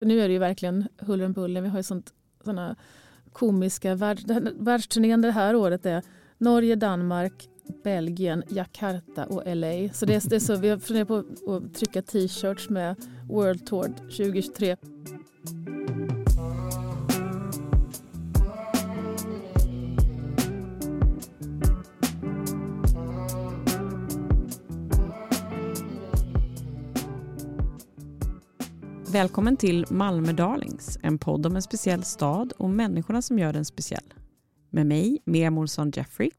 Nu är det ju verkligen huller om buller. Vi har ju sånt, såna komiska världs, världsturnén det här året är Norge, Danmark, Belgien, Jakarta och LA. Så det är, det är så, vi har funderat på att trycka t-shirts med World Tour 2023. Välkommen till Malmö Darlings, en podd om en speciell stad och människorna som gör den speciell. Med mig, Miriam Olsson Jeffrey.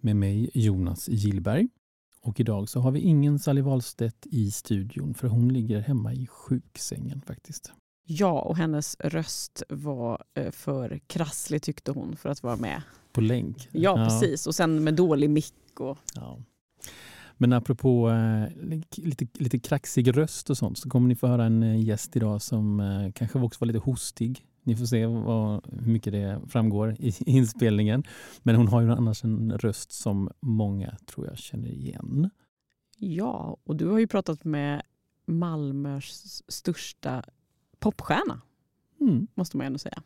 Med mig, Jonas Gillberg. Och idag så har vi ingen Sally Wahlstedt i studion för hon ligger hemma i sjuksängen faktiskt. Ja, och hennes röst var eh, för krasslig tyckte hon för att vara med. På länk? Ja, ja. precis. Och sen med dålig mick. Och... Ja. Men apropå eh, lite, lite kraxig röst och sånt så kommer ni få höra en eh, gäst idag som eh, kanske också var lite hostig. Ni får se vad, hur mycket det framgår i inspelningen. Men hon har ju annars en röst som många tror jag känner igen. Ja, och du har ju pratat med Malmös största popstjärna, mm. måste man ändå säga.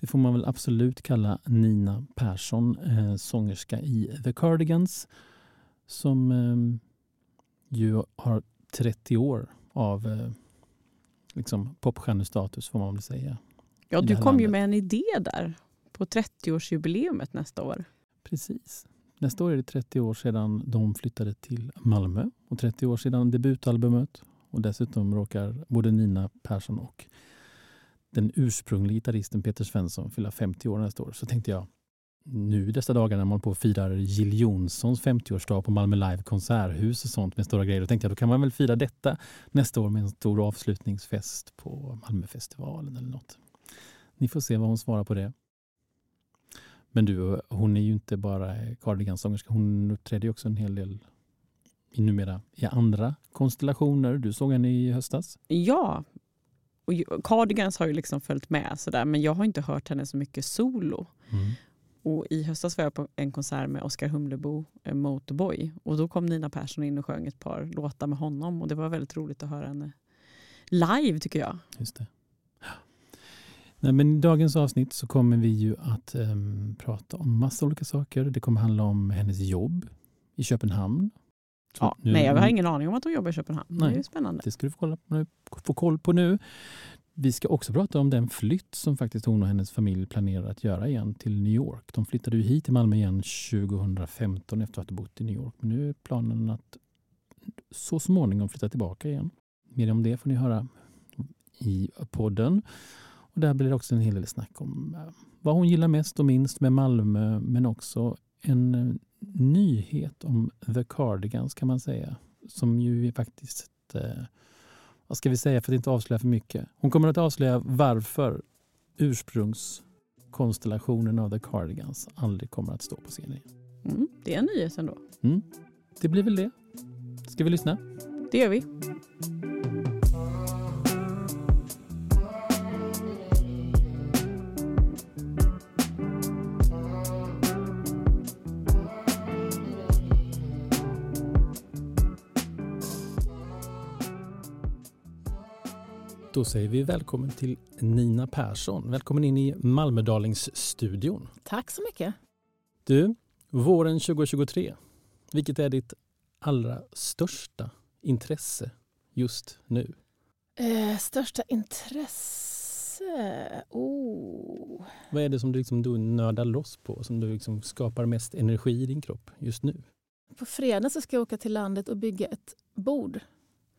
Det får man väl absolut kalla Nina Persson, sångerska i The Cardigans som eh, ju har 30 år av eh, liksom popstjärnestatus får man väl säga. Ja, du kom landet. ju med en idé där på 30-årsjubileumet nästa år. Precis. Nästa år är det 30 år sedan de flyttade till Malmö och 30 år sedan debutalbumet. Och dessutom råkar både Nina Persson och den ursprungliga gitarristen Peter Svensson fylla 50 år nästa år. Så tänkte jag, nu dessa dagar när man på firar Jill Johnsons 50-årsdag på Malmö Live konserthus och sånt med stora grejer. Då tänkte jag då kan man väl fira detta nästa år med en stor avslutningsfest på Malmöfestivalen eller något. Ni får se vad hon svarar på det. Men du, hon är ju inte bara cardigansångerska. Hon uppträder också en hel del i numera i andra konstellationer. Du såg henne i höstas. Ja, och Cardigans har ju liksom följt med sådär, men jag har inte hört henne så mycket solo. Mm. Och I höstas var jag på en konsert med Oskar Humlebo, eh, Motorboy. Och då kom Nina Persson in och sjöng ett par låtar med honom. Och Det var väldigt roligt att höra henne live tycker jag. Just det. Nej, men I dagens avsnitt så kommer vi ju att um, prata om massa olika saker. Det kommer handla om hennes jobb i Köpenhamn. ja, nu, nej, jag har ingen aning om att hon jobbar i Köpenhamn. Nej, det är spännande. Det ska du få, kolla på, få koll på nu. Vi ska också prata om den flytt som faktiskt hon och hennes familj planerar att göra igen till New York. De flyttade ju hit till Malmö igen 2015 efter att ha bott i New York. Men nu är planen att så småningom flytta tillbaka igen. Mer om det får ni höra i podden. Och där blir det också en hel del snack om eh, vad hon gillar mest och minst med Malmö men också en eh, nyhet om The Cardigans kan man säga. Som ju faktiskt eh, vad ska vi säga för att inte avslöja för mycket? Hon kommer att avslöja varför ursprungskonstellationen av The Cardigans aldrig kommer att stå på scenen. Mm, det är en nyhet ändå. Mm, det blir väl det. Ska vi lyssna? Det gör vi. Då säger vi välkommen till Nina Persson. Välkommen in i Malmödalingsstudion. Tack så mycket. Du, våren 2023. Vilket är ditt allra största intresse just nu? Eh, största intresse? Oh. Vad är det som du, liksom, du nördar loss på? Som du liksom skapar mest energi i din kropp just nu? På fredag så ska jag åka till landet och bygga ett bord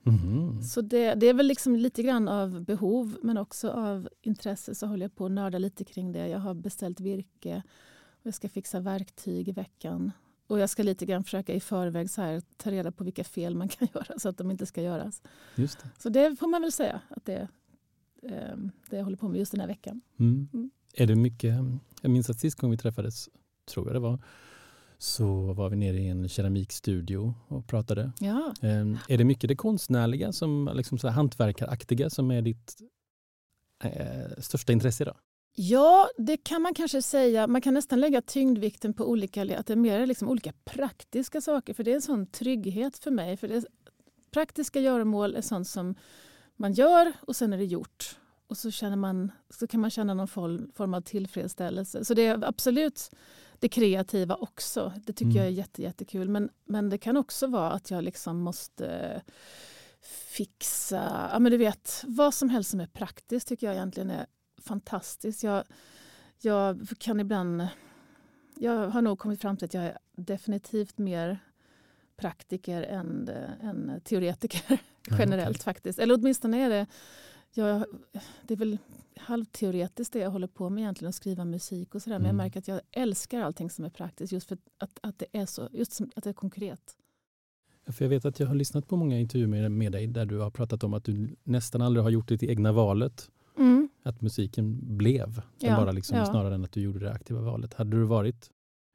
Mm. Så det, det, är väl liksom lite grann av behov men också av intresse så håller jag på att nörda lite kring det. Jag har beställt virke och jag ska fixa verktyg i veckan. Och jag ska lite grann försöka i förväg så här, ta reda på vilka fel man kan göra så att de inte ska göras. Just det. Så det får man väl säga att det, eh, det jag håller på med just den här veckan. Mm. Mm. Är det mycket, jag minns att sist gång vi träffades, tror jag det var, så var vi nere i en keramikstudio och pratade. Ja. Ehm, är det mycket det konstnärliga, som, liksom så hantverkaraktiga, som är ditt eh, största intresse idag? Ja, det kan man kanske säga. Man kan nästan lägga tyngdvikten på olika, att det är mer liksom olika praktiska saker. För det är en sån trygghet för mig. För det, praktiska göromål är sånt som man gör och sen är det gjort. och så, känner man, så kan man känna någon form, form av tillfredsställelse. Så det är absolut det kreativa också. Det tycker mm. jag är jätte, jättekul. Men, men det kan också vara att jag liksom måste fixa, ja men du vet, vad som helst som är praktiskt tycker jag egentligen är fantastiskt. Jag, jag kan ibland, jag har nog kommit fram till att jag är definitivt mer praktiker än, än teoretiker generellt okay. faktiskt. Eller åtminstone är det, jag, det är väl halvteoretiskt det jag håller på med egentligen, att skriva musik och sådär. Mm. Men jag mm. märker att jag älskar allting som är praktiskt just för att, att det är så, just att det är konkret. För jag vet att jag har lyssnat på många intervjuer med, med dig där du har pratat om att du nästan aldrig har gjort ditt egna valet. Mm. Att musiken blev, ja, bara liksom, ja. snarare än att du gjorde det aktiva valet. Hade du varit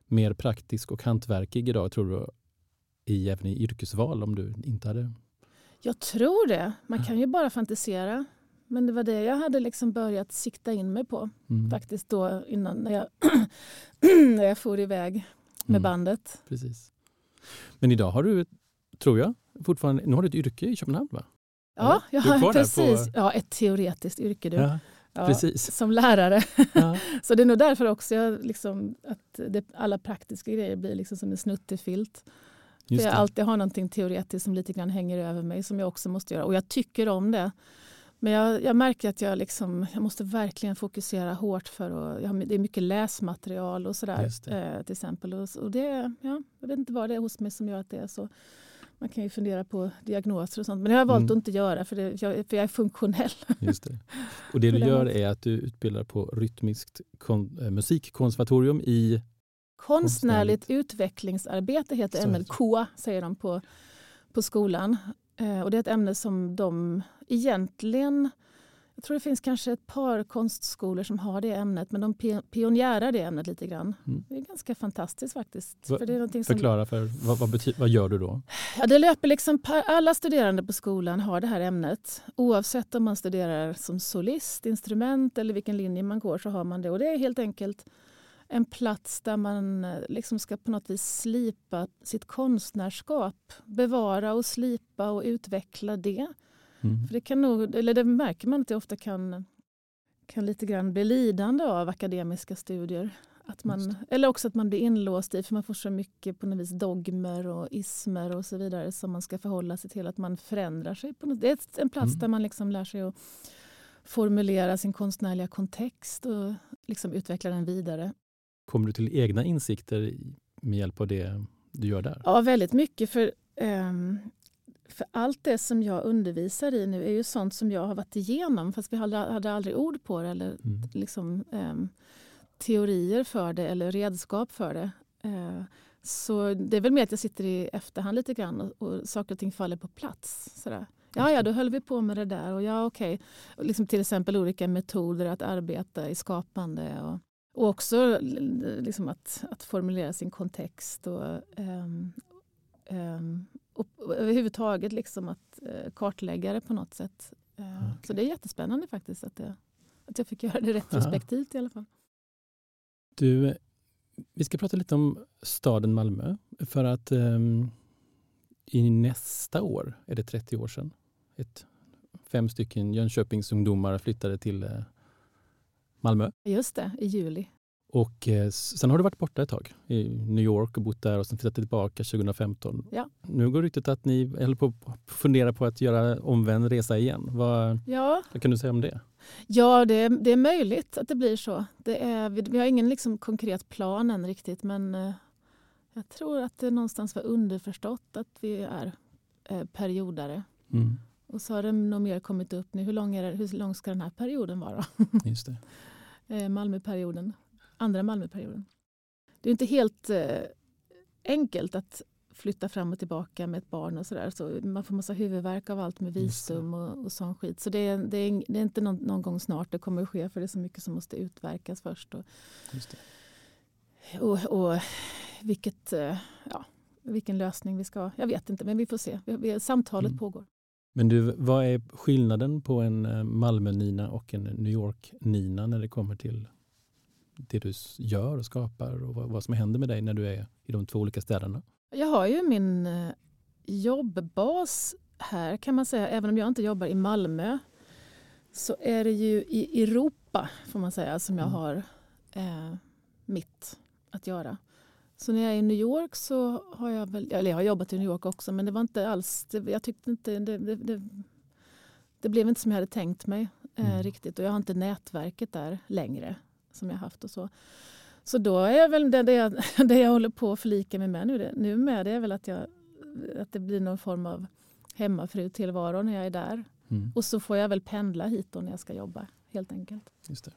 mer praktisk och hantverkig idag, tror du, i, även i yrkesval om du inte hade... Jag tror det. Man kan ju bara fantisera. Men det var det jag hade liksom börjat sikta in mig på mm. faktiskt då innan när jag, när jag for iväg med mm. bandet. Precis. Men idag har du, tror jag, fortfarande, nu har du ett yrke i Köpenhamn va? Ja, jag har precis. På... Ja, ett teoretiskt yrke. Du. Ja, ja, precis. Som lärare. Ja. så det är nog därför också jag, liksom, att det, alla praktiska grejer blir liksom som en snuttefilt. För jag alltid har någonting teoretiskt som lite grann hänger över mig som jag också måste göra. Och jag tycker om det. Men jag, jag märker att jag, liksom, jag måste verkligen fokusera hårt för att, har, det är mycket läsmaterial och sådär. Eh, till exempel. Och, och det, ja, jag vet inte vad det är hos mig som gör att det är så. Man kan ju fundera på diagnoser och sånt. Men det har jag valt mm. att inte göra för, det, jag, för jag är funktionell. Just det. Och det du gör är att du utbildar på Rytmiskt kon, äh, musikkonservatorium i Konstnärligt utvecklingsarbete heter ämnet. KOA säger de på, på skolan. Eh, och det är ett ämne som de egentligen jag tror det finns kanske ett par konstskolor som har det ämnet men de pionjärar det ämnet lite grann. Mm. Det är ganska fantastiskt faktiskt. Va, för det är som, förklara, för, vad, vad, vad gör du då? Ja, det löper liksom, alla studerande på skolan har det här ämnet. Oavsett om man studerar som solist, instrument eller vilken linje man går så har man det. Och det är helt enkelt en plats där man eh, liksom ska på något vis slipa sitt konstnärskap. Bevara och slipa och utveckla det. Mm. För det, kan nog, eller det märker man att det ofta kan, kan lite grann bli lidande av akademiska studier. Att man, eller också att man blir inlåst i, för man får så mycket på något vis dogmer och ismer och så vidare som man ska förhålla sig till. Att man förändrar sig. På något, det är en plats mm. där man liksom lär sig att formulera sin konstnärliga kontext och liksom utveckla den vidare. Kommer du till egna insikter med hjälp av det du gör där? Ja, väldigt mycket. För, um, för allt det som jag undervisar i nu är ju sånt som jag har varit igenom fast vi hade, hade aldrig ord på det eller mm. liksom, um, teorier för det eller redskap för det. Uh, så det är väl mer att jag sitter i efterhand lite grann och, och saker och ting faller på plats. Sådär. Ja, ja, då höll vi på med det där. Och ja, okej. Okay. Liksom till exempel olika metoder att arbeta i skapande. Och, och också liksom att, att formulera sin kontext och, um, um, och överhuvudtaget liksom att uh, kartlägga det på något sätt. Eh, okay. Så det är jättespännande faktiskt att, det, att jag fick göra det retrospektivt Aha. i alla fall. Du, vi ska prata lite om staden Malmö. För att um, i nästa år är det 30 år sedan ett, fem stycken Jönköpingsungdomar flyttade till uh, Malmö. Just det, i juli. Och eh, sen har du varit borta ett tag i New York och bott där och sen flyttat tillbaka 2015. Ja. Nu går ryktet att ni håller på att fundera på att göra omvänd resa igen. Vad, ja. vad kan du säga om det? Ja, det, det är möjligt att det blir så. Det är, vi har ingen liksom konkret plan än riktigt men eh, jag tror att det någonstans var underförstått att vi är eh, periodare. Mm. Och så har det nog mer kommit upp nu. Hur lång, är det, hur lång ska den här perioden vara? Just det. Eh, Malmöperioden. Andra Malmöperioden. Det är inte helt eh, enkelt att flytta fram och tillbaka med ett barn och sådär. Så man får massa huvudvärk av allt med visum och, och sån skit. Så det är, det är, det är inte någon, någon, gång snart det kommer att ske för det är så mycket som måste utverkas först. Och, och, och vilket, eh, ja, vilken lösning vi ska ha. Jag vet inte, men vi får se. Vi, samtalet mm. pågår. Men du, vad är skillnaden på en eh, Malmö-Nina och en New York-Nina när det kommer till det du gör och skapar och vad, vad som händer med dig när du är i de två olika städerna? Jag har ju min eh, jobbbas här kan man säga, även om jag inte jobbar i Malmö så är det ju i Europa får man säga som jag mm. har eh, mitt att göra. Så när jag är i New York så har jag väl, eller jag har jobbat i New York också men det var inte alls, det, jag tyckte inte, det, det, det, det, blev inte som jag hade tänkt mig eh, mm. riktigt och jag har inte nätverket där längre som jag haft och så. Så då är jag väl det, det, jag, det jag håller på att förlika mig med nu, nu med det är väl att, jag, att det blir någon form av hemmafru-tillvaro när jag är där. Mm. Och så får jag väl pendla hit då när jag ska jobba helt enkelt. Just det.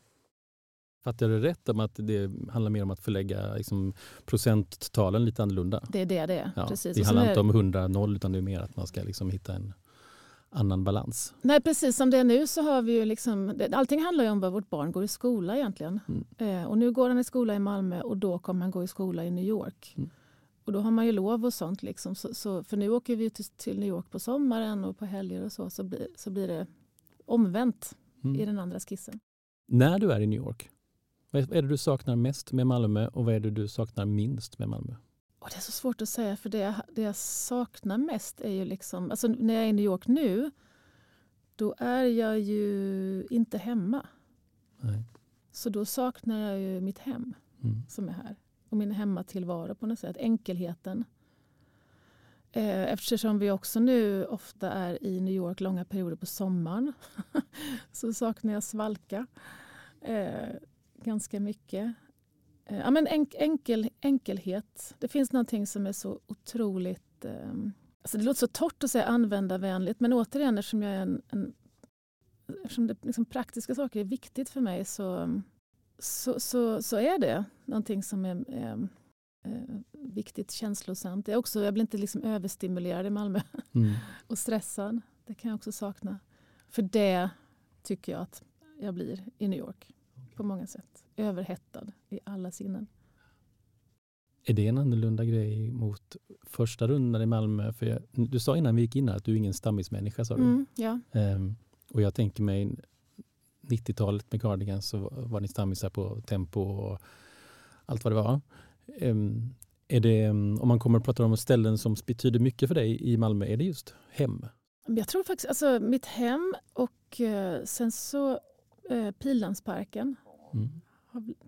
Fattar jag det rätt om att det handlar mer om att förlägga liksom, procenttalen lite annorlunda? Det är det det är. Ja, precis. Det handlar inte om 100-0 utan det är mer att man ska liksom hitta en annan balans. Nej precis som det är nu så har vi ju liksom, allting handlar ju om var vårt barn går i skola egentligen. Mm. Eh, och nu går han i skola i Malmö och då kommer han gå i skola i New York. Mm. Och då har man ju lov och sånt. Liksom. Så, så, för nu åker vi till, till, New York på sommaren och på helger och så. Så blir, så blir det omvänt mm. i den andra skissen. När du är i New York, vad är det du saknar mest med Malmö och vad är det du saknar minst med Malmö? Och det är så svårt att säga för det jag, det jag saknar mest är ju liksom, alltså när jag är i New York nu då är jag ju inte hemma. Nej. Så då saknar jag ju mitt hem mm. som är här. Och min hemmatillvaro på något sätt. Enkelheten. Eh, eftersom vi också nu ofta är i New York långa perioder på sommaren så saknar jag svalka eh, ganska mycket. Eh, ja, men enkel, enkelhet. Det finns någonting som är så otroligt... Eh, alltså det låter så torrt att säga användarvänligt men återigen eftersom, jag är en, en, eftersom det, liksom, praktiska saker är viktigt för mig så, så, så, så är det någonting som är, är, är viktigt, känslosamt. Jag, också, jag blir inte liksom överstimulerad i Malmö mm. och stressad. Det kan jag också sakna. För det tycker jag att jag blir i New York på många sätt. Överhettad i alla sinnen. Är det en annorlunda grej mot första rundan i Malmö? För jag, du sa innan vi gick in här att du är ingen stammismänniska. Sa du. Mm, ja. Um, och jag tänker mig 90-talet med Cardigans så var ni stammisar på Tempo och allt vad det var. Um, är det, om man kommer att prata om ställen som betyder mycket för dig i Malmö, är det just hem? Jag tror faktiskt, alltså mitt hem och uh, sen så uh, Pilansparken Mm.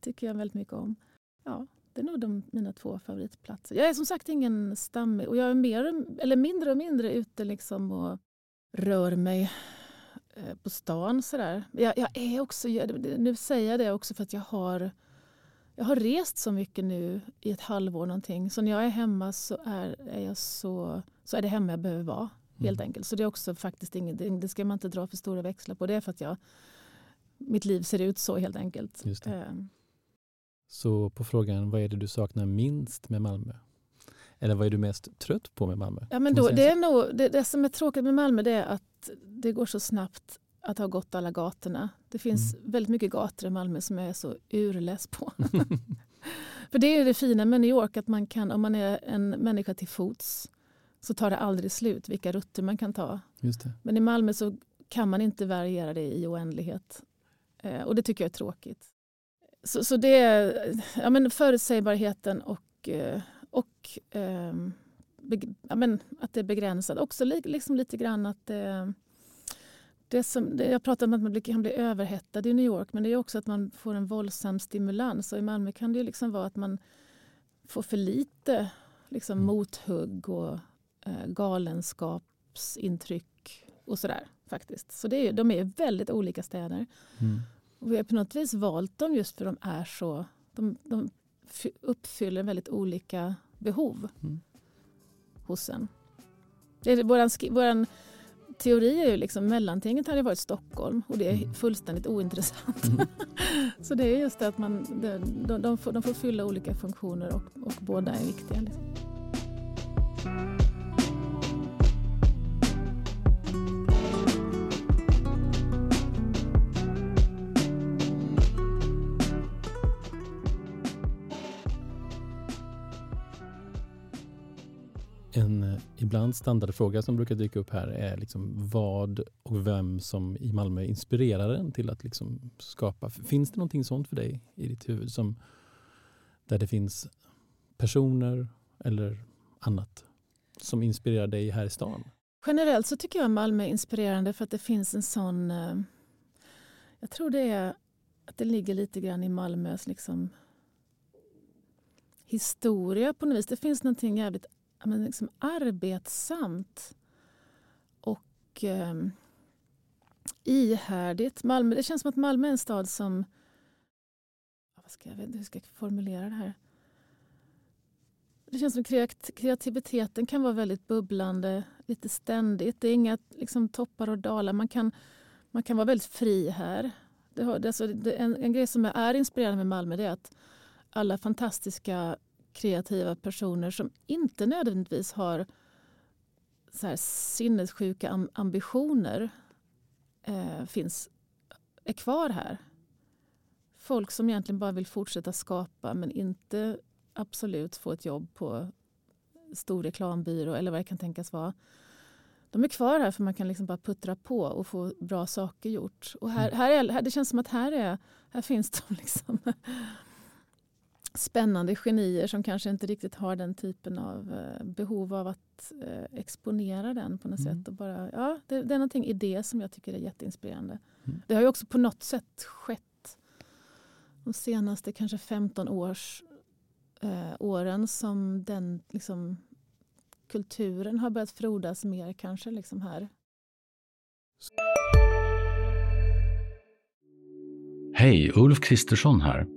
Tycker jag väldigt mycket om. Ja, det är nog de, mina två favoritplatser. Jag är som sagt ingen stammig och jag är mer, eller mindre och mindre ute liksom och rör mig eh, på stan. Sådär. Jag, jag är också, nu säger jag det också för att jag har, jag har rest så mycket nu i ett halvår. Någonting. Så när jag är hemma så är, är, jag så, så är det hemma jag behöver vara. Helt mm. enkelt. Så det är också faktiskt inget, det ska man inte dra för stora växlar på. Det är för att jag mitt liv ser ut så helt enkelt. Ehm. Så på frågan, vad är det du saknar minst med Malmö? Eller vad är du mest trött på med Malmö? Ja, men då, det, är nog, det, det, som är tråkigt med Malmö det är att det går så snabbt att ha gått alla gatorna. Det finns mm. väldigt mycket gator i Malmö som jag är så urless på. För det är det fina med New York, att man kan, om man är en människa till fots så tar det aldrig slut vilka rutter man kan ta. Men i Malmö så kan man inte variera det i oändlighet. Eh, och det tycker jag är tråkigt. Så, så det är ja, men förutsägbarheten och, eh, och eh, ja, men att det är begränsat. Också li, liksom lite grann att det, det som, det, jag pratade om att man kan bli överhettad i New York men det är också att man får en våldsam stimulans. Och I Malmö kan det liksom vara att man får för lite liksom, mm. mothugg och eh, galenskapsintryck och sådär. faktiskt. Så det är, de är väldigt olika städer. Mm. Och vi har på något vis valt dem just för de är så... De, de uppfyller väldigt olika behov mm. hos en. Vår våran teori är ju liksom mellantinget hade varit Stockholm och det är mm. fullständigt ointressant. Mm. så det är just det att man, de, de, de, får, de får fylla olika funktioner och, och båda är viktiga. Liksom. Ibland standardfråga som brukar dyka upp här är liksom vad och vem som i Malmö inspirerar en till att liksom skapa. Finns det någonting sånt för dig i ditt huvud som där det finns personer eller annat som inspirerar dig här i stan? Generellt så tycker jag Malmö är inspirerande för att det finns en sån... Eh, jag tror det är att det ligger lite grann i Malmös liksom, historia på något vis. Det finns någonting jävligt men, liksom, arbetsamt och eh, ihärdigt. Malmö, det känns som att Malmö är en stad som... Vad ska jag, hur ska jag formulera det här? Det känns som kreativiteten kan vara väldigt bubblande, lite ständigt. Det är inga liksom, toppar och dalar. Man kan, man kan vara väldigt fri här. Det har, det, alltså, det, en, en grej som är inspirerande med Malmö är att alla fantastiska kreativa personer som inte nödvändigtvis har så här sinnessjuka ambitioner eh, finns, är kvar här. Folk som egentligen bara vill fortsätta skapa men inte absolut få ett jobb på stor reklambyrå eller vad det kan tänkas vara. De är kvar här för man kan liksom bara puttra på och få bra saker gjort. Och här, mm. här, är, här det känns som att här, är, här finns de liksom spännande genier som kanske inte riktigt har den typen av eh, behov av att eh, exponera den på något mm. sätt. Och bara, ja, det, det, är någonting i det som jag tycker är jätteinspirerande. Mm. Det har ju också på något sätt skett de senaste kanske 15 års, eh, åren som den liksom, kulturen har börjat frodas mer kanske liksom här. Hej, Ulf Kristersson här.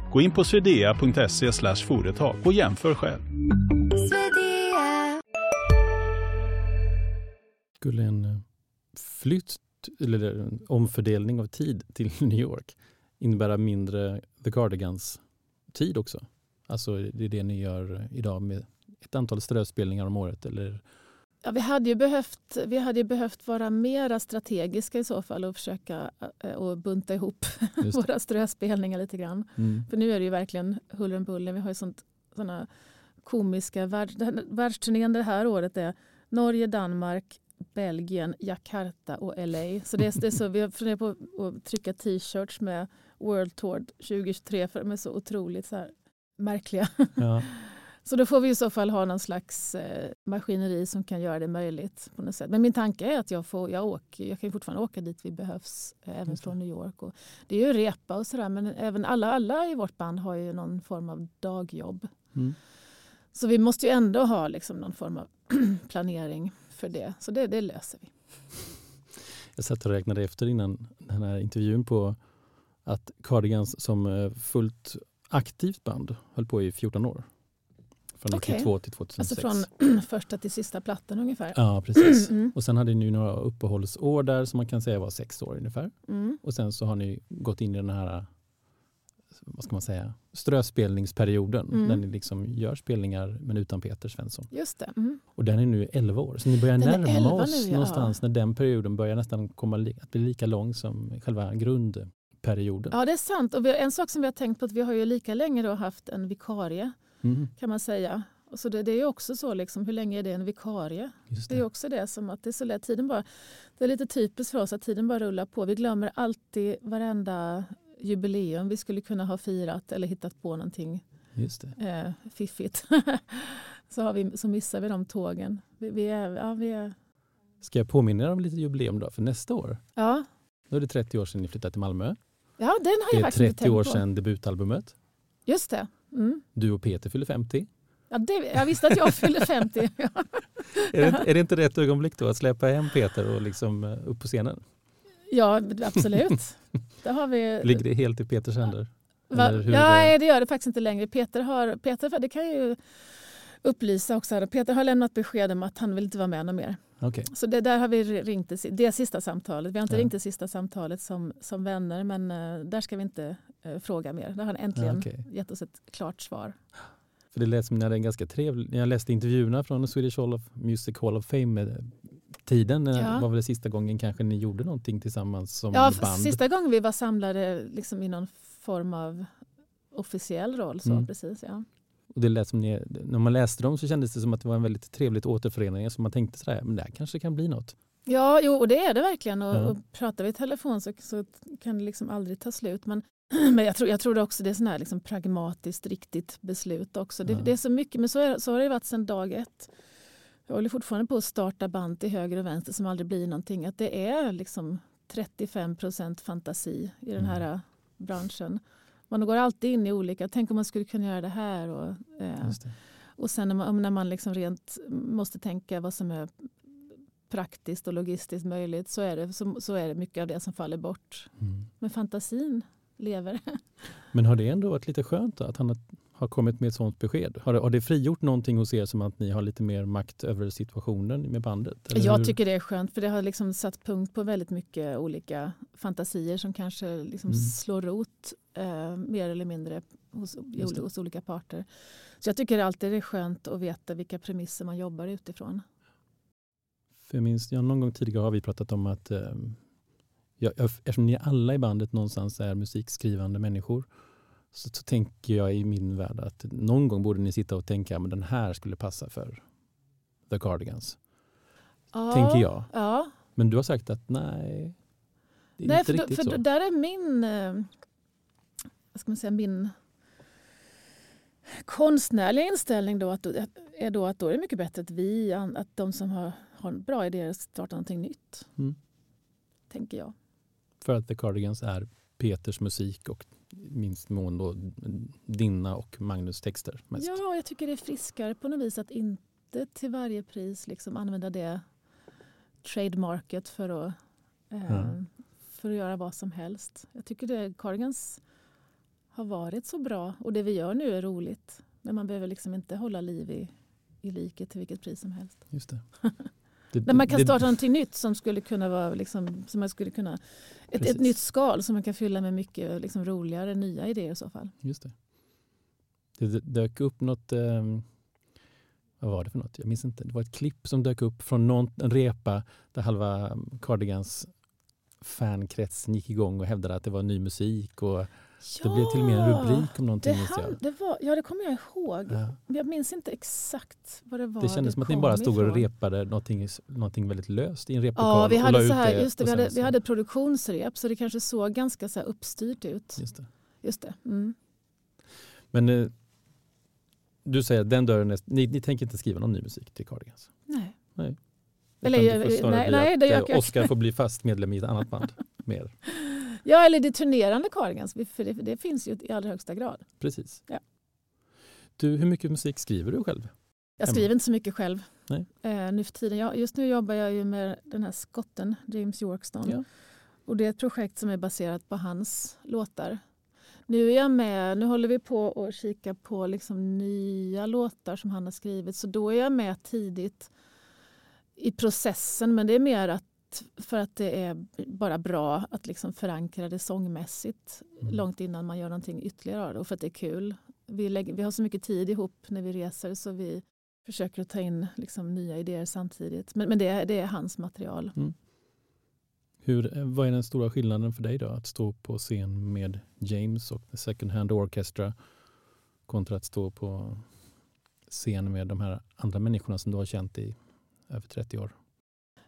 Gå in på swedea.se företag och jämför själv. Skulle en eh, flytt eller en omfördelning av tid till New York innebära mindre The Cardigans tid också? Alltså det är det ni gör idag med ett antal ströspelningar om året eller Ja, vi, hade ju behövt, vi hade ju behövt vara mera strategiska i så fall och försöka äh, och bunta ihop våra ströspelningar lite grann. Mm. För nu är det ju verkligen huller om buller. Vi har ju sånt, såna komiska världs, världsturnén det här året är Norge, Danmark, Belgien, Jakarta och LA. Så det är, det är så, vi har funderat på att trycka t-shirts med World Tour 2023 för de är så otroligt så märkliga. Ja. Så då får vi i så fall ha någon slags eh, maskineri som kan göra det möjligt. på något sätt. Men min tanke är att jag, får, jag, åker, jag kan fortfarande åka dit vi behövs, eh, även från New York. Och det är ju repa och sådär, men även alla, alla i vårt band har ju någon form av dagjobb. Mm. Så vi måste ju ändå ha liksom någon form av planering för det. Så det, det löser vi. Jag satt och räknade efter innan den här intervjun på att Cardigans som eh, fullt aktivt band höll på i 14 år. Från 92 okay. till 2006. Alltså från första till sista plattan ungefär? Ja, precis. Mm. Och sen hade ni några uppehållsår där som man kan säga var sex år ungefär. Mm. Och sen så har ni gått in i den här vad ska man säga, ströspelningsperioden mm. där ni liksom gör spelningar men utan Peter Svensson. Just det. Mm. Och den är nu 11 år, så ni börjar den närma oss nu, ja. någonstans när den perioden börjar nästan komma att bli lika lång som själva grundperioden. Ja, det är sant. Och en sak som vi har tänkt på att vi har ju lika länge då haft en vikarie mm. kan man säga. Och så det, det är också så, liksom, hur länge är det en vikarie? Det. det. är också det som att det är så lätt. Tiden bara, det är lite typiskt för oss att tiden bara rullar på. Vi glömmer alltid varenda jubileum vi skulle kunna ha firat eller hittat på någonting Just eh, fiffigt. så, har vi, så missar vi de tågen. Vi, vi är, ja, vi är... Ska jag påminna er om lite jubileum då för nästa år? Ja. Då är det 30 år sedan ni flyttade till Malmö. Ja, den har jag det är 30 år sedan debutalbumet. Just det. Mm. Du och Peter fyller 50. Ja, det, jag visste att jag fyller 50. är, det, är det inte rätt ögonblick då att släppa hem Peter och liksom eh, upp på scenen? Ja, absolut. Det har vi... Ligger det helt i Peters händer? Ja, nej, det gör det faktiskt inte längre. Peter har, Peter, det kan ju upplysa också. Peter har lämnat besked om att han vill inte vara med något mer. Okay. Så det, där har vi ringt det, det sista samtalet. Vi har inte ja. ringt det sista samtalet som, som vänner men uh, där ska vi inte uh, fråga mer. Där har han äntligen ja, okay. gett oss ett klart svar. För det lät som ni hade en ganska trevlig... Jag läste intervjuerna från Swedish Hall of Music Hall of Fame med tiden eh, Ja. var väl sista gången kanske ni gjorde någonting tillsammans som Ja, band? sista gången vi var samlade liksom i någon form av officiell roll. Så, Mm. precis, ja. Och det lät som ni, när man läste dem så kändes det som att det var en väldigt trevligt återförening. Så man tänkte sådär, men det här kanske kan bli något. Ja, jo, och det är det verkligen. Och, Ja. och pratar vi i telefon så, så kan det liksom aldrig ta slut. Men, men jag, tror, jag tror också det är sån här liksom pragmatiskt riktigt beslut också. Det, Ja. det är så mycket, men så, är, så har det varit sedan dag ett. Jag håller fortfarande på att starta band till höger och vänster som aldrig blir någonting. Att det är liksom 35 procent fantasi i den här Mm. branschen. Man går alltid in i olika, tänk om man skulle kunna göra det här. Och, eh, det. och sen när man, när man liksom rent måste tänka vad som är praktiskt och logistiskt möjligt så är, det, så, så är det mycket av det som faller bort. Mm. Men fantasin lever. Men har det ändå varit lite skönt då, att han har, har kommit med ett sånt besked? Har det, har det frigjort någonting hos er som att ni har lite mer makt över situationen med bandet? Jag tycker det är skönt för det har liksom satt punkt på väldigt mycket olika fantasier som kanske liksom Mm. slår rot eh, mer eller mindre hos, hos olika parter. Så jag tycker alltid det är skönt att veta vilka premisser man jobbar utifrån. För jag minns, ja, någon gång tidigare har vi pratat om att eh, ja, eftersom ni alla i bandet någonstans är musikskrivande människor så, så tänker jag i min värld att någon gång borde ni sitta och tänka att den här skulle passa för The Cardigans. Ja, Tänker jag. Ja, Men du har sagt att nej, det är Nej, inte för, då, riktigt för så. då, där är min, eh, vad ska man säga, min konstnärliga inställning då att, är då att då är det mycket bättre att vi, att de som har, har bra idéer startar någonting nytt. Mm. Tänker jag. För att The Cardigans är Peters musik och minst mån då dina och Magnus texter mest. Ja, jag tycker det är friskare på något vis att inte till varje pris liksom använda det trademarket för att, eh, Ja. för att göra vad som helst. Jag tycker det Cardigans har varit så bra och det vi gör nu är roligt. Men man behöver liksom inte hålla liv i, i liket till vilket pris som helst. Just det. Det- Men man kan det- starta någonting nytt som skulle kunna vara liksom, som man skulle kunna, ett, ett nytt skal som man kan fylla med mycket liksom, roligare nya idéer i så fall. Just det. Det dök upp något, eh, vad var det för något? Jag minns inte. Det var ett klipp som dök upp från någon, en repa där halva Cardigans fankretsen gick igång och hävdade att det var ny musik. Och det blev till och med en rubrik om någonting. Det, han, det, var, ja, det kommer jag ihåg. Ja. Jag minns inte exakt vad det var Det kändes som att ni bara stod och repade någonting, någonting väldigt löst i en replokal. Ja, vi hade, så här, just det, vi, hade, vi hade produktionsrep så det kanske såg ganska så här uppstyrt ut. Just det. Just det. Mm. Men eh, du säger att den dörren är, ni, ni tänker inte skriva någon ny musik till Cardigans? Nej. Utan Eller, det jag- snarare nej, nej, det- eh, jag- Oscar får bli fast medlem i ett annat band. Mer. Ja, eller det turnerande Cardigans, för det, det finns ju i allra högsta grad. Precis. Ja. Du, hur mycket musik skriver du själv? Jag skriver inte så mycket själv Nej. eh, nu för tiden. Jag, just nu jobbar jag ju med den här skotten, James Yorkston. Ja. Och det är ett projekt som är baserat på hans låtar. Nu är jag med, nu håller vi på att kika på liksom nya låtar som han har skrivit. Så då är jag med tidigt i processen. Men det är mer att för att det är bara bra att liksom förankra det sångmässigt Mm. långt innan man gör någonting ytterligare av det och för att det är kul. Vi, lägger, vi har så mycket tid ihop när vi reser så vi försöker att ta in liksom nya idéer samtidigt. Men, men det, är- det är hans material. Hur, eh, vad är den stora skillnaden för dig då? Att stå på scen med James och The Second Hand Orchestra kontra att stå på scen med de här andra människorna som du har känt i över 30 år?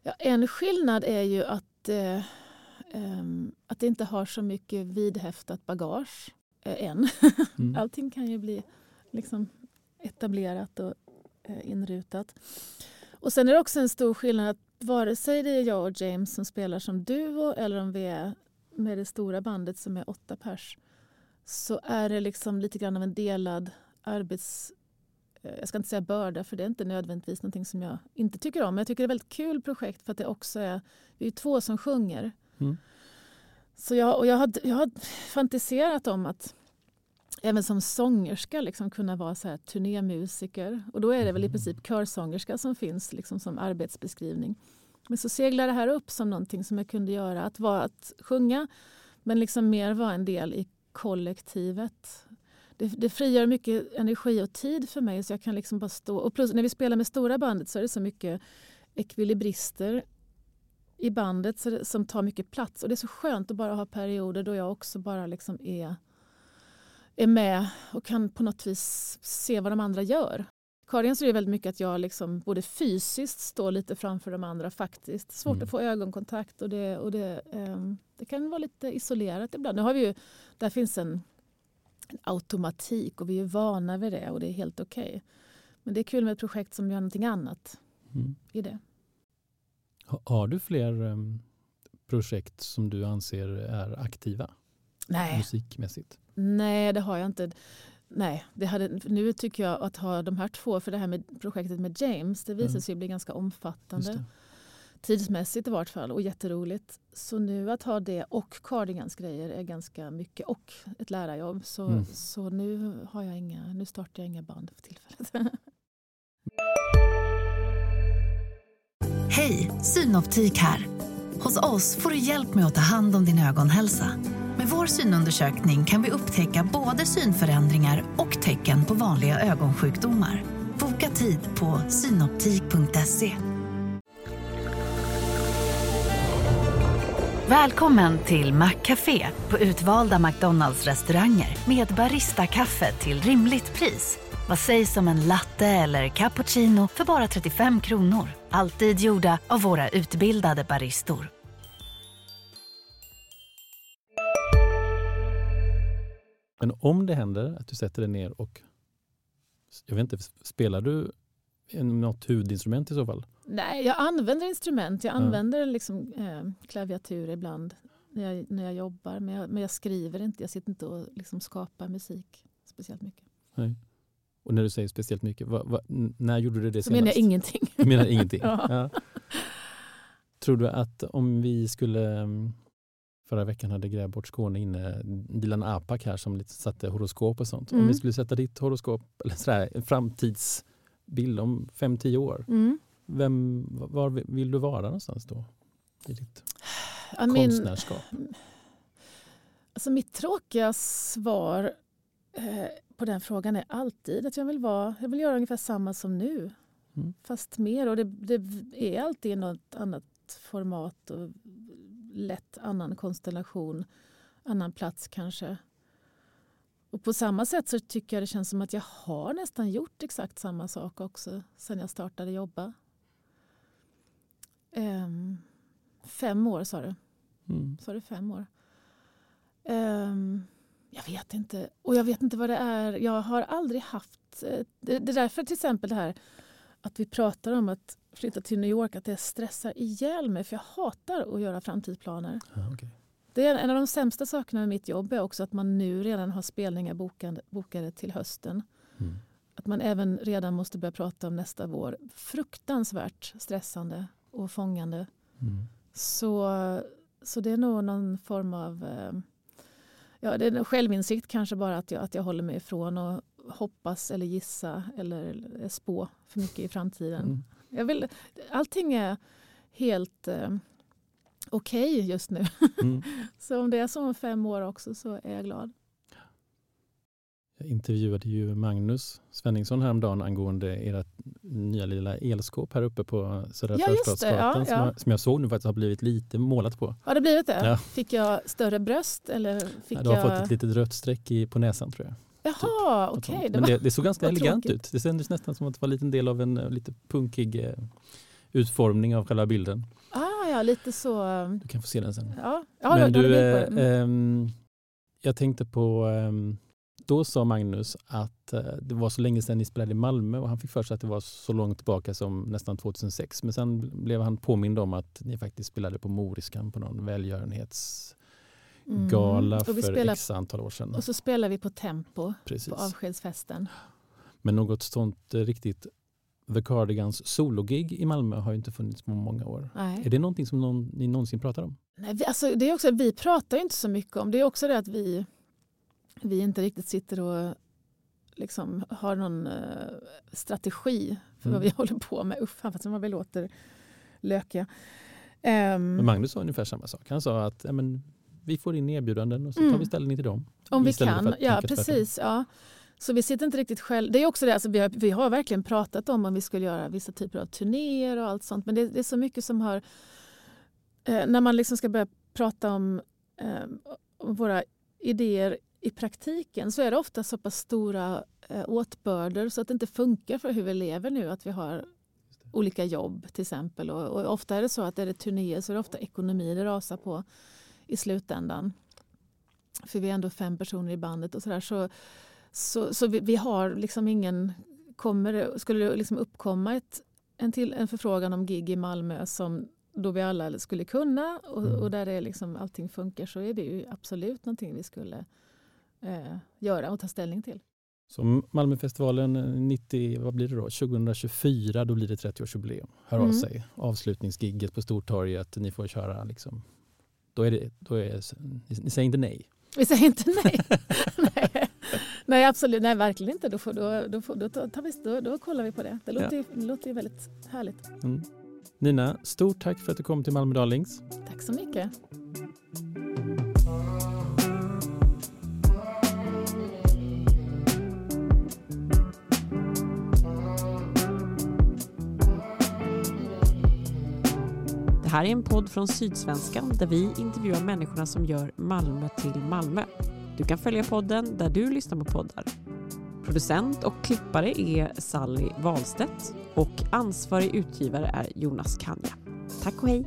Ja, en skillnad är ju att, eh, ehm, att det inte har så mycket vidhäftat bagage eh, än. Mm. Allting kan ju bli liksom etablerat och eh, inrutat. Och sen är det också en stor skillnad att vare sig det är jag och James som spelar som duo eller om vi är med det stora bandet som är åtta pers så är det liksom lite grann av en delad arbets... eh, Jag ska inte säga börda för det är inte nödvändigtvis någonting som jag inte tycker om. Men jag tycker det är ett väldigt kul projekt för att det också är... Vi är två som sjunger. Mm. Så jag, och jag, har, jag har fantiserat om att även som sångerska liksom kunna vara så här turnémusiker. Och då är det väl i princip körsångerska som finns liksom som arbetsbeskrivning. Men så seglar det här upp som någonting som jag kunde göra. Att, vara, att sjunga men liksom mer vara en del i kollektivet. Det, det frigör mycket energi och tid för mig så jag kan liksom bara stå. Och plus när vi spelar med stora bandet så är det så mycket ekvilibrister i bandet som tar mycket plats. Och Det är så skönt att bara ha perioder då jag också bara liksom är, är med och kan på något vis se vad de andra gör. Karin så är det väldigt mycket att jag liksom både fysiskt står lite framför de andra faktiskt. Svårt mm. att få ögonkontakt och, det, och det, um, det kan vara lite isolerat ibland. Nu har vi ju, där finns en automatik och vi är vana vid det och det är helt okej. Okay. Men det är kul med ett projekt som gör någonting annat mm. i det. Har du fler um, projekt som du anser är aktiva? Nej. Musikmässigt? Nej, det har jag inte. Nej, det hade, nu tycker jag att ha de här två, för det här med projektet med James, det visar mm. sig bli ganska omfattande. Tidsmässigt i vart fall och jätteroligt. Så nu att ha det och Cardigans grejer är ganska mycket och ett lärarjobb. Så, mm. så nu, har jag inga, nu startar jag inga band för tillfället. Hej, Synoptik här. Hos oss får du hjälp med att ta hand om din ögonhälsa. Med vår synundersökning kan vi upptäcka både synförändringar och tecken på vanliga ögonsjukdomar. Boka tid på synoptik.se. Välkommen till Maccafé på utvalda McDonalds restauranger med Baristakaffe till rimligt pris. Vad sägs om en latte eller cappuccino för bara 35 kronor? Alltid gjorda av våra utbildade baristor. Men om det händer att du sätter dig ner och jag vet inte, spelar du något huvudinstrument i så fall? Nej, jag använder instrument. Jag använder ja. liksom, eh, klaviatur ibland när jag, när jag jobbar. Men jag, men jag skriver inte. Jag sitter inte och liksom skapar musik speciellt mycket. Nej. Och när du säger speciellt mycket, vad, vad, när gjorde du det senast? Så menar jag ingenting. Du menar ingenting? ja. Ja. Tror du att om vi skulle mm, Förra veckan hade Grävbort Skåne inne Dilan Apak här som lite satte horoskop och sånt. Mm. Om vi skulle sätta ditt horoskop, eller sådär, en framtidsbild om 5-10 år. Mm. Vem, var vill du vara någonstans då? I ditt I konstnärskap? alltså mitt tråkiga svar eh, på den frågan är alltid att jag vill, vara, jag vill göra ungefär samma som nu. Mm. Fast mer. Och det, det är alltid något annat format och lätt annan konstellation, annan plats kanske. Och på samma sätt så tycker jag det känns som att jag har nästan gjort exakt samma sak också sen jag startade jobba. Um, fem år sa du. Mm. Sa du fem år? Um, jag vet inte. Och jag vet inte vad det är. Jag har aldrig haft... Eh, det, det är därför till exempel det här att vi pratar om att flytta till New York, att det stressar ihjäl mig för jag hatar att göra framtidsplaner. Ah, okay. Det är en av de sämsta sakerna med mitt jobb är också att man nu redan har spelningar bokade, bokade till hösten. Mm. Att man även redan måste börja prata om nästa vår. Fruktansvärt stressande och fångande. Mm. Så, så det är nog någon form av eh, ja, det är självinsikt kanske bara att jag, att jag håller mig ifrån och hoppas eller gissa eller spå för mycket i framtiden. Mm. Jag vill, allting är helt eh, okej okay just nu. Mm. så om det är så om fem år också så är jag glad. Jag intervjuade ju Magnus Svenningsson häromdagen angående ert nya lilla elskåp här uppe på Södra ja, Förstadsgatan ja, ja. som, jag såg nu faktiskt har blivit lite målat på. Har det blivit det? Ja. Fick jag större bröst? Eller fick ja, du har jag... fått ett litet rött streck i, på näsan tror jag. Jaha, typ, okej. Okay. Men det, det, såg ganska elegant tråkigt. ut. Det kändes nästan som att det var en liten del av en eh, lite punkig eh, utformning av själva bilden. Ah, ja, lite så. Du kan få se den sen. Ja, ja Men du, eh, mm. jag tänkte på, eh, då sa Magnus att eh, det var så länge sedan ni spelade i Malmö och han fick för sig att det var så långt tillbaka som nästan 2006. Men sen blev han påmind om att ni faktiskt spelade på Moriskan på någon välgörenhets mm. för spelar, x antal år sedan. Och så spelar vi på Tempo Precis. på avskedsfesten. Men något sånt eh, riktigt The Cardigans sologig i Malmö har ju inte funnits på många år. Nej. Är det någonting som någon, ni någonsin pratar om? Nej, vi, alltså, det är också, vi pratar inte så mycket om det. är också det att vi, vi inte riktigt sitter och liksom har någon uh, strategi för mm. vad vi håller på med. Uff, fast man väl låter lökiga. Um, Magnus sa ungefär samma sak. Han sa att ja, men, vi får in erbjudanden och så tar vi mm. ställning till dem. Om vi kan, ja precis. Ja. Så vi sitter inte riktigt själv. Det är också det, alltså vi, har, vi har verkligen pratat om om vi skulle göra vissa typer av turnéer och allt sånt. Men det, det är så mycket som har... Eh, när man liksom ska börja prata om, eh, om våra idéer i praktiken så är det ofta så pass stora eh, åtbörder så att det inte funkar för hur vi lever nu. Att vi har olika jobb till exempel. Och, och, ofta är det så att är det turnéer så är det ofta ekonomi det rasar på i slutändan. För vi är ändå fem personer i bandet och sådär. Så, så, så vi, vi, har liksom ingen... Kommer, skulle det liksom uppkomma ett, en, till, en förfrågan om gig i Malmö som då vi alla skulle kunna och, mm. och där det liksom allting funkar så är det ju absolut någonting vi skulle eh, göra och ta ställning till. Så Malmöfestivalen 90, vad blir det då? 2024, då blir det 30-årsjubileum. Hör mm. av sig. Avslutningsgigget på Stortorget, ni får köra liksom. Då är det, då är, ni, ni säger inte nej? Vi säger inte nej. nej. nej. absolut. Nej, verkligen inte. Då, får, då, då, får, då, tar vi, då, då kollar vi på det. Det låter, ja. det låter ju väldigt härligt. Mm. Nina, stort tack för att du kom till Malmö Darlings. Tack så mycket. Här är en podd från Sydsvenskan där vi intervjuar människorna som gör Malmö till Malmö. Du kan följa podden där du lyssnar på poddar. Producent och klippare är Sally Wahlstedt och ansvarig utgivare är Jonas Kanja. Tack och hej!